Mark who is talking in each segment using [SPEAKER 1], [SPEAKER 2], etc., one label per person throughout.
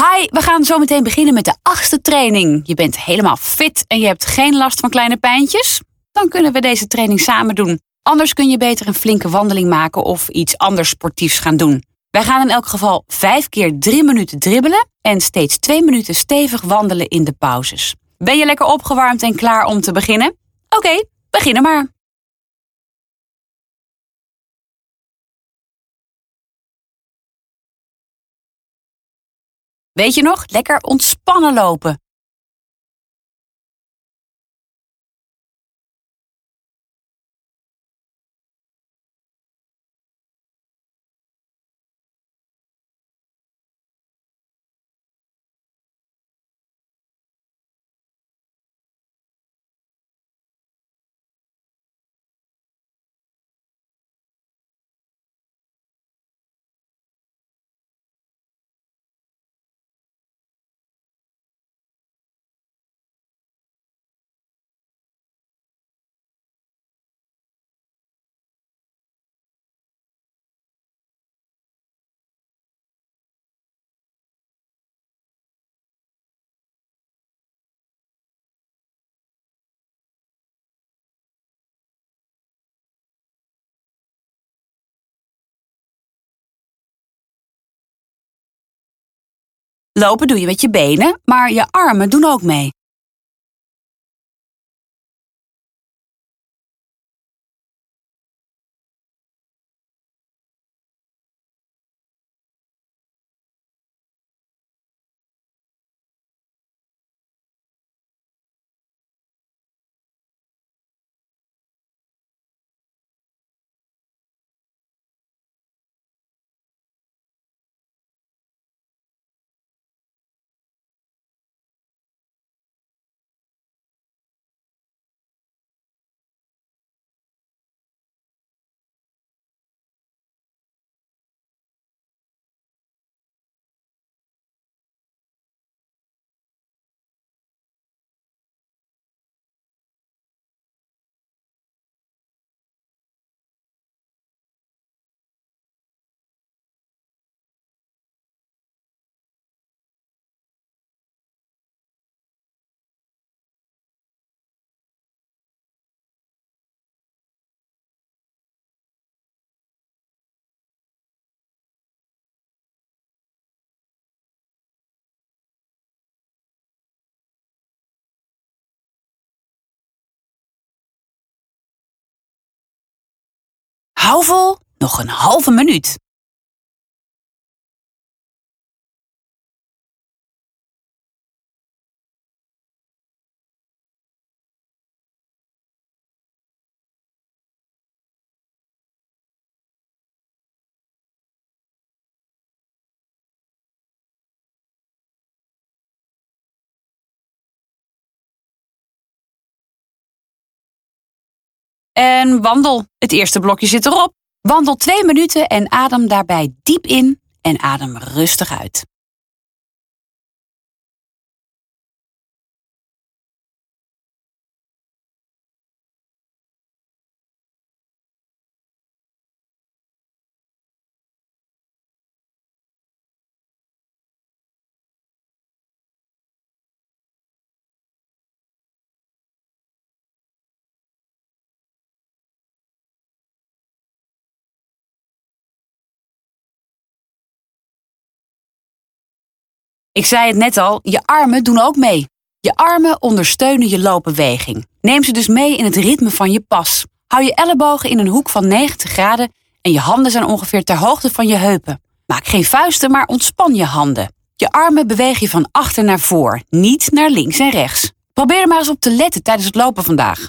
[SPEAKER 1] Hi, we gaan zo meteen beginnen met de achtste training. Je bent helemaal fit en je hebt geen last van kleine pijntjes? Dan kunnen we deze training samen doen. Anders kun je beter een flinke wandeling maken of iets anders sportiefs gaan doen. Wij gaan in elk geval vijf keer drie minuten dribbelen en steeds twee minuten stevig wandelen in de pauzes. Ben je lekker opgewarmd en klaar om te beginnen? Oké, beginnen maar. Weet je nog, lekker ontspannen lopen. Lopen doe je met je benen, maar je armen doen ook mee. Hou vol, nog een halve minuut. En wandel. Het eerste blokje zit erop. Wandel twee minuten en adem daarbij diep in en adem rustig uit. Ik zei het net al, je armen doen ook mee. Je armen ondersteunen je loopbeweging. Neem ze dus mee in het ritme van je pas. Hou je ellebogen in een hoek van 90 graden en je handen zijn ongeveer ter hoogte van je heupen. Maak geen vuisten, maar ontspan je handen. Je armen beweeg je van achter naar voor, niet naar links en rechts. Probeer er maar eens op te letten tijdens het lopen vandaag.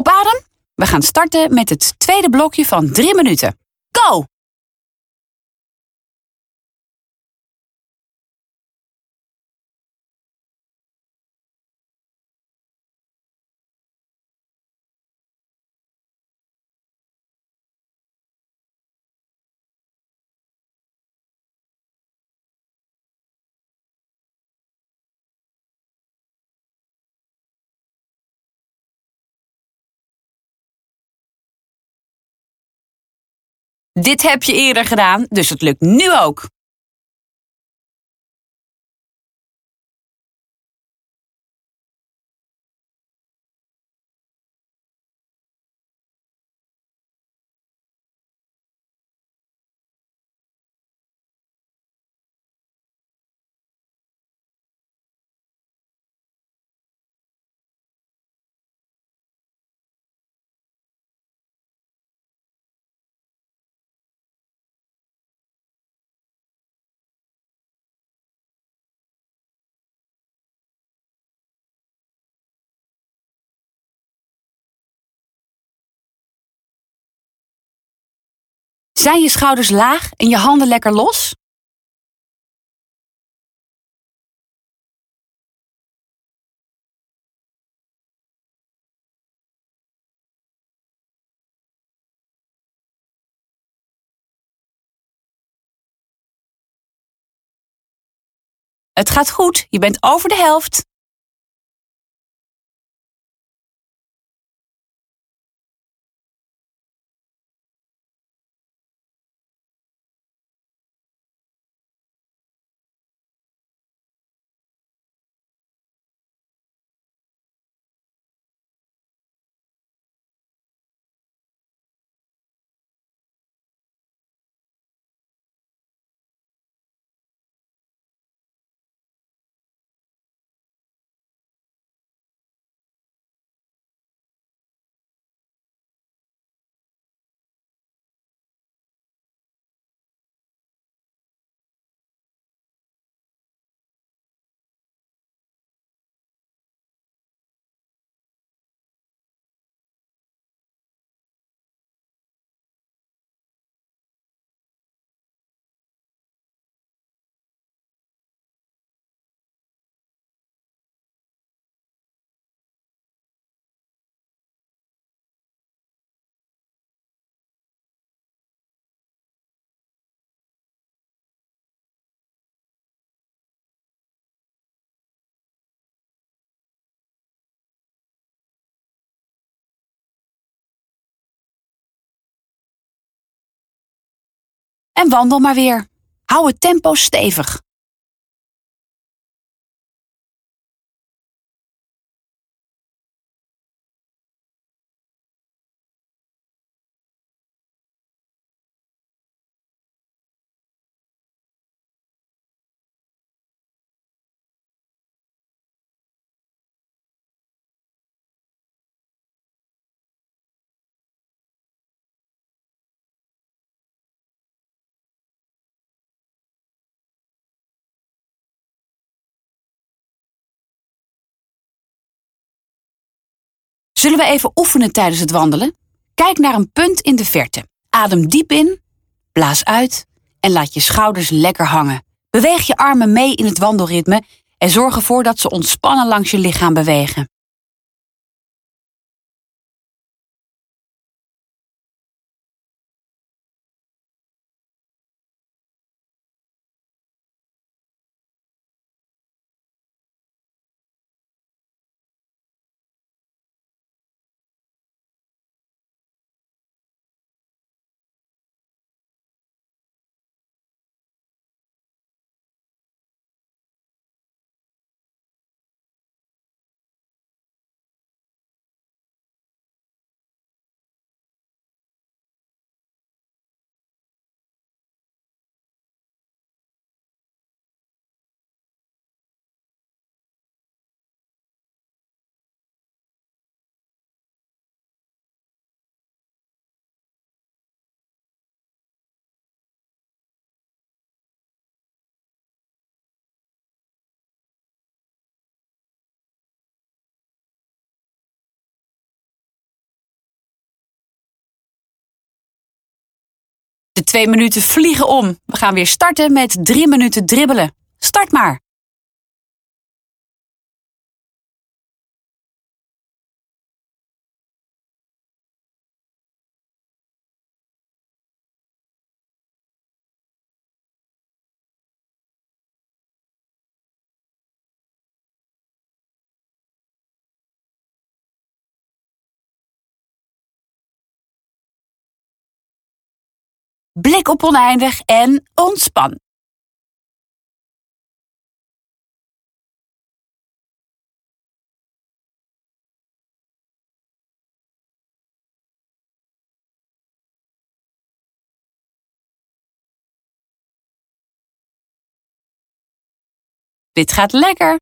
[SPEAKER 1] Op adem? We gaan starten met het tweede blokje van drie minuten. Go! Dit heb je eerder gedaan, dus het lukt nu ook. Zijn je schouders laag en je handen lekker los? Het gaat goed, je bent over de helft. En wandel maar weer. Hou het tempo stevig. Zullen we even oefenen tijdens het wandelen? Kijk naar een punt in de verte. Adem diep in, blaas uit en laat je schouders lekker hangen. Beweeg je armen mee in het wandelritme en zorg ervoor dat ze ontspannen langs je lichaam bewegen. De twee minuten vliegen om. We gaan weer starten met drie minuten dribbelen. Start maar. Blik op oneindig en ontspan. Dit gaat lekker.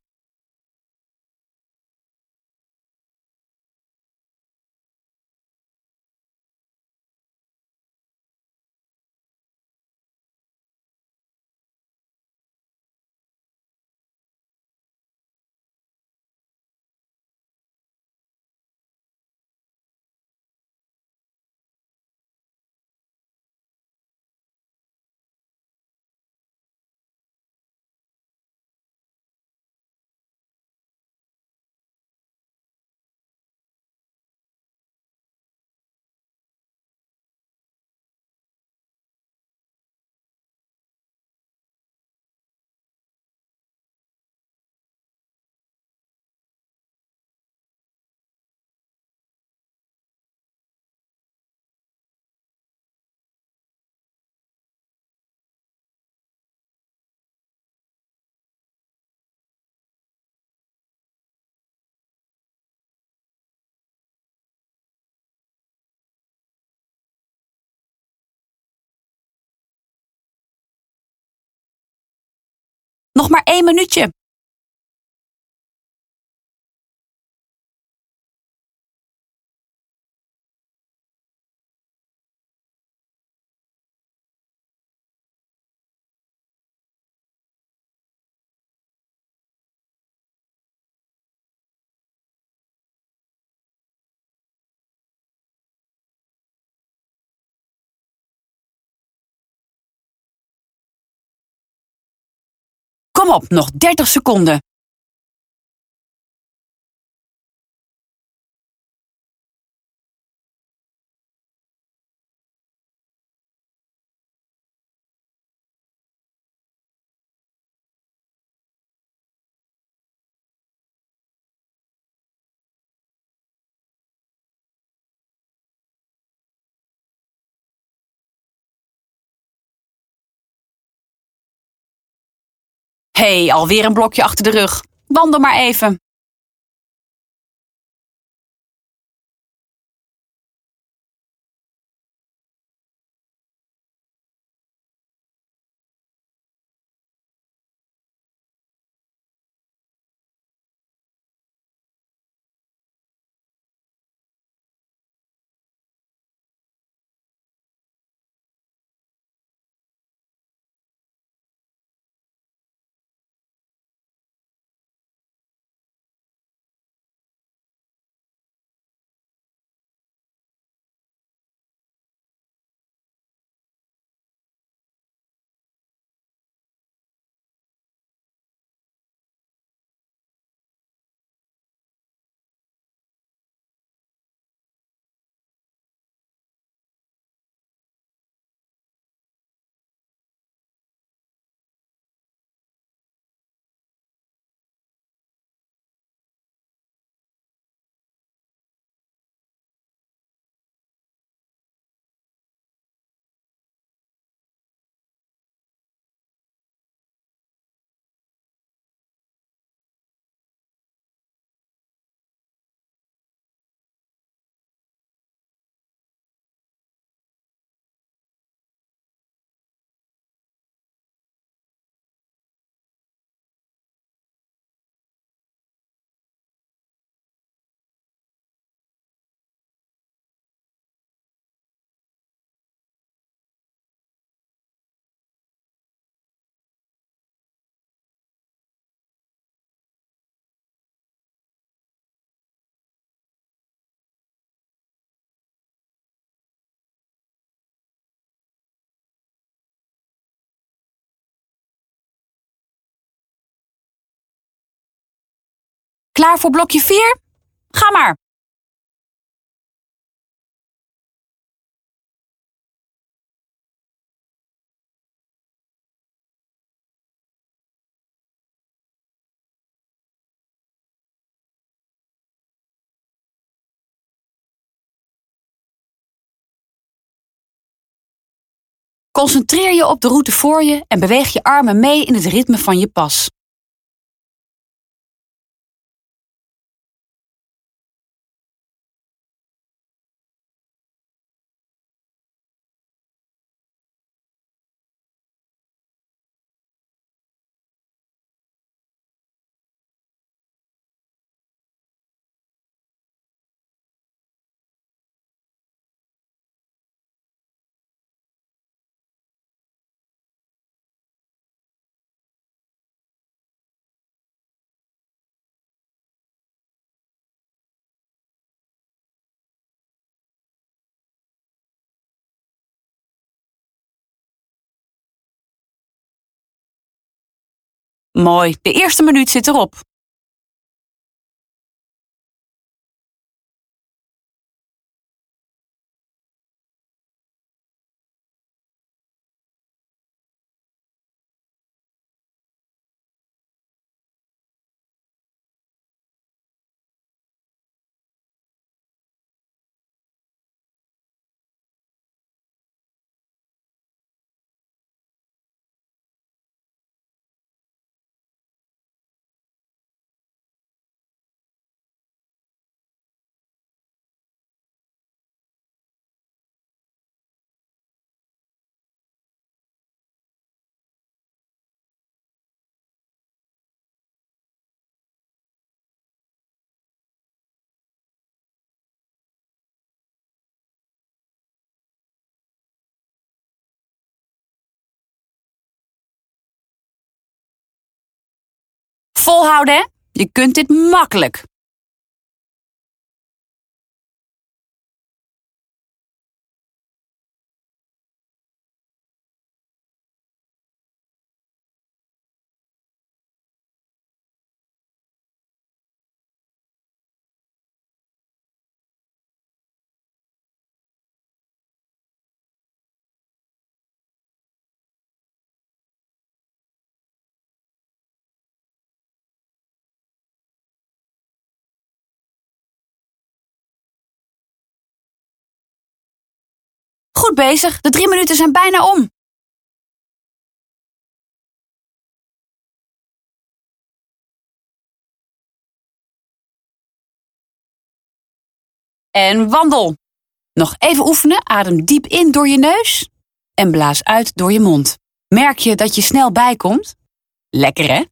[SPEAKER 1] Nog maar één minuutje. Op, nog 30 seconden. Hey, alweer een blokje achter de rug. Wandel maar even. Klaar voor blokje 4? Ga maar! Concentreer je op de route voor je en beweeg je armen mee in het ritme van je pas. Mooi, de eerste minuut zit erop. Hè? Je kunt dit makkelijk. Bezig, de drie minuten zijn bijna om. En wandel. Nog even oefenen, adem diep in door je neus en blaas uit door je mond. Merk je dat je snel bijkomt? Lekker hè?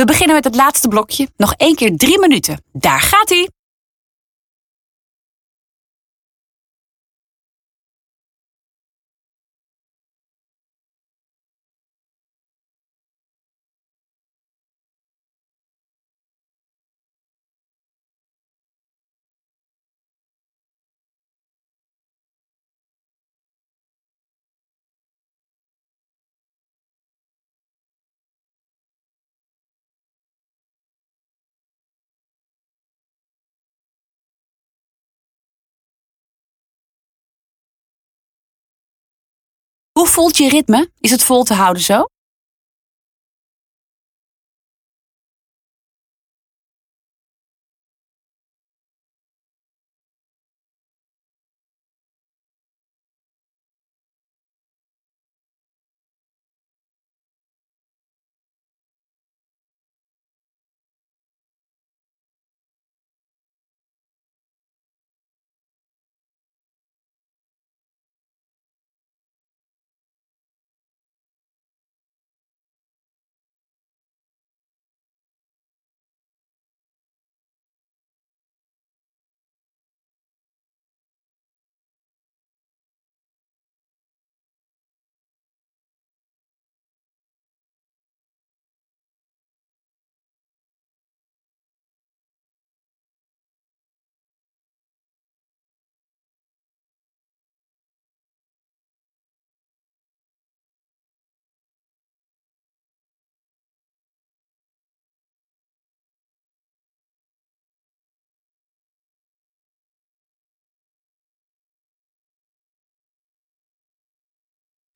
[SPEAKER 1] We beginnen met het laatste blokje. Nog één keer drie minuten. Daar gaat ie! Hoe voelt je ritme? Is het vol te houden zo?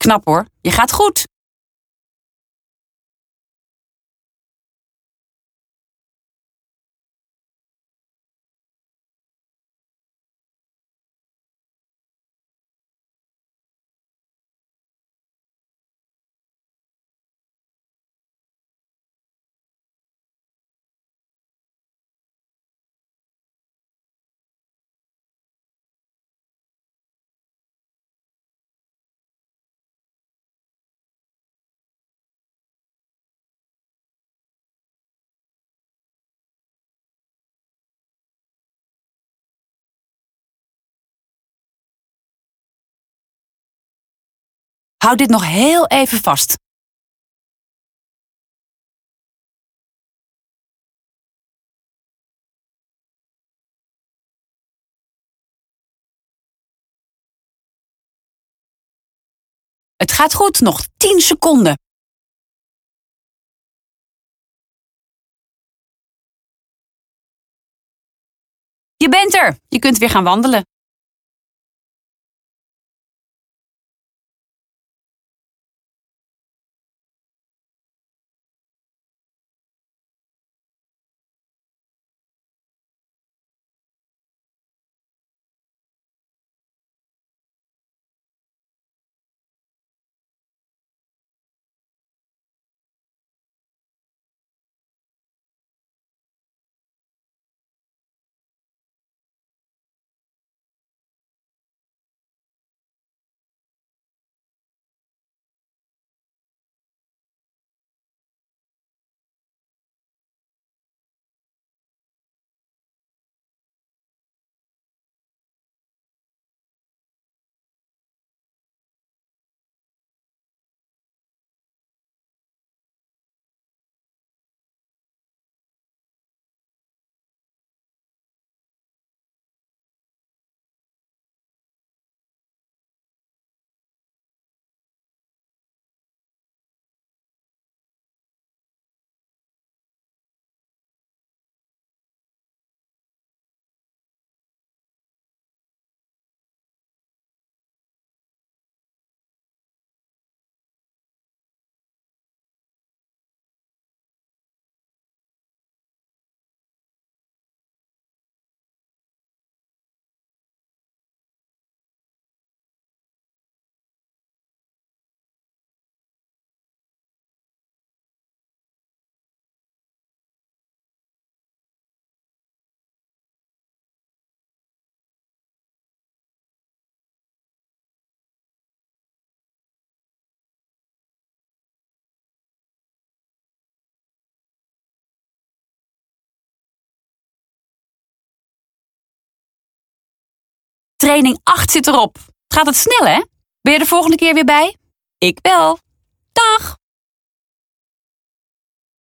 [SPEAKER 1] Knap hoor, je gaat goed. Houd dit nog heel even vast. Het gaat goed, nog 10 seconden. Je bent er. Je kunt weer gaan wandelen. Training 8 zit erop. Gaat het snel, hè? Ben je de volgende keer weer bij? Ik wel. Dag!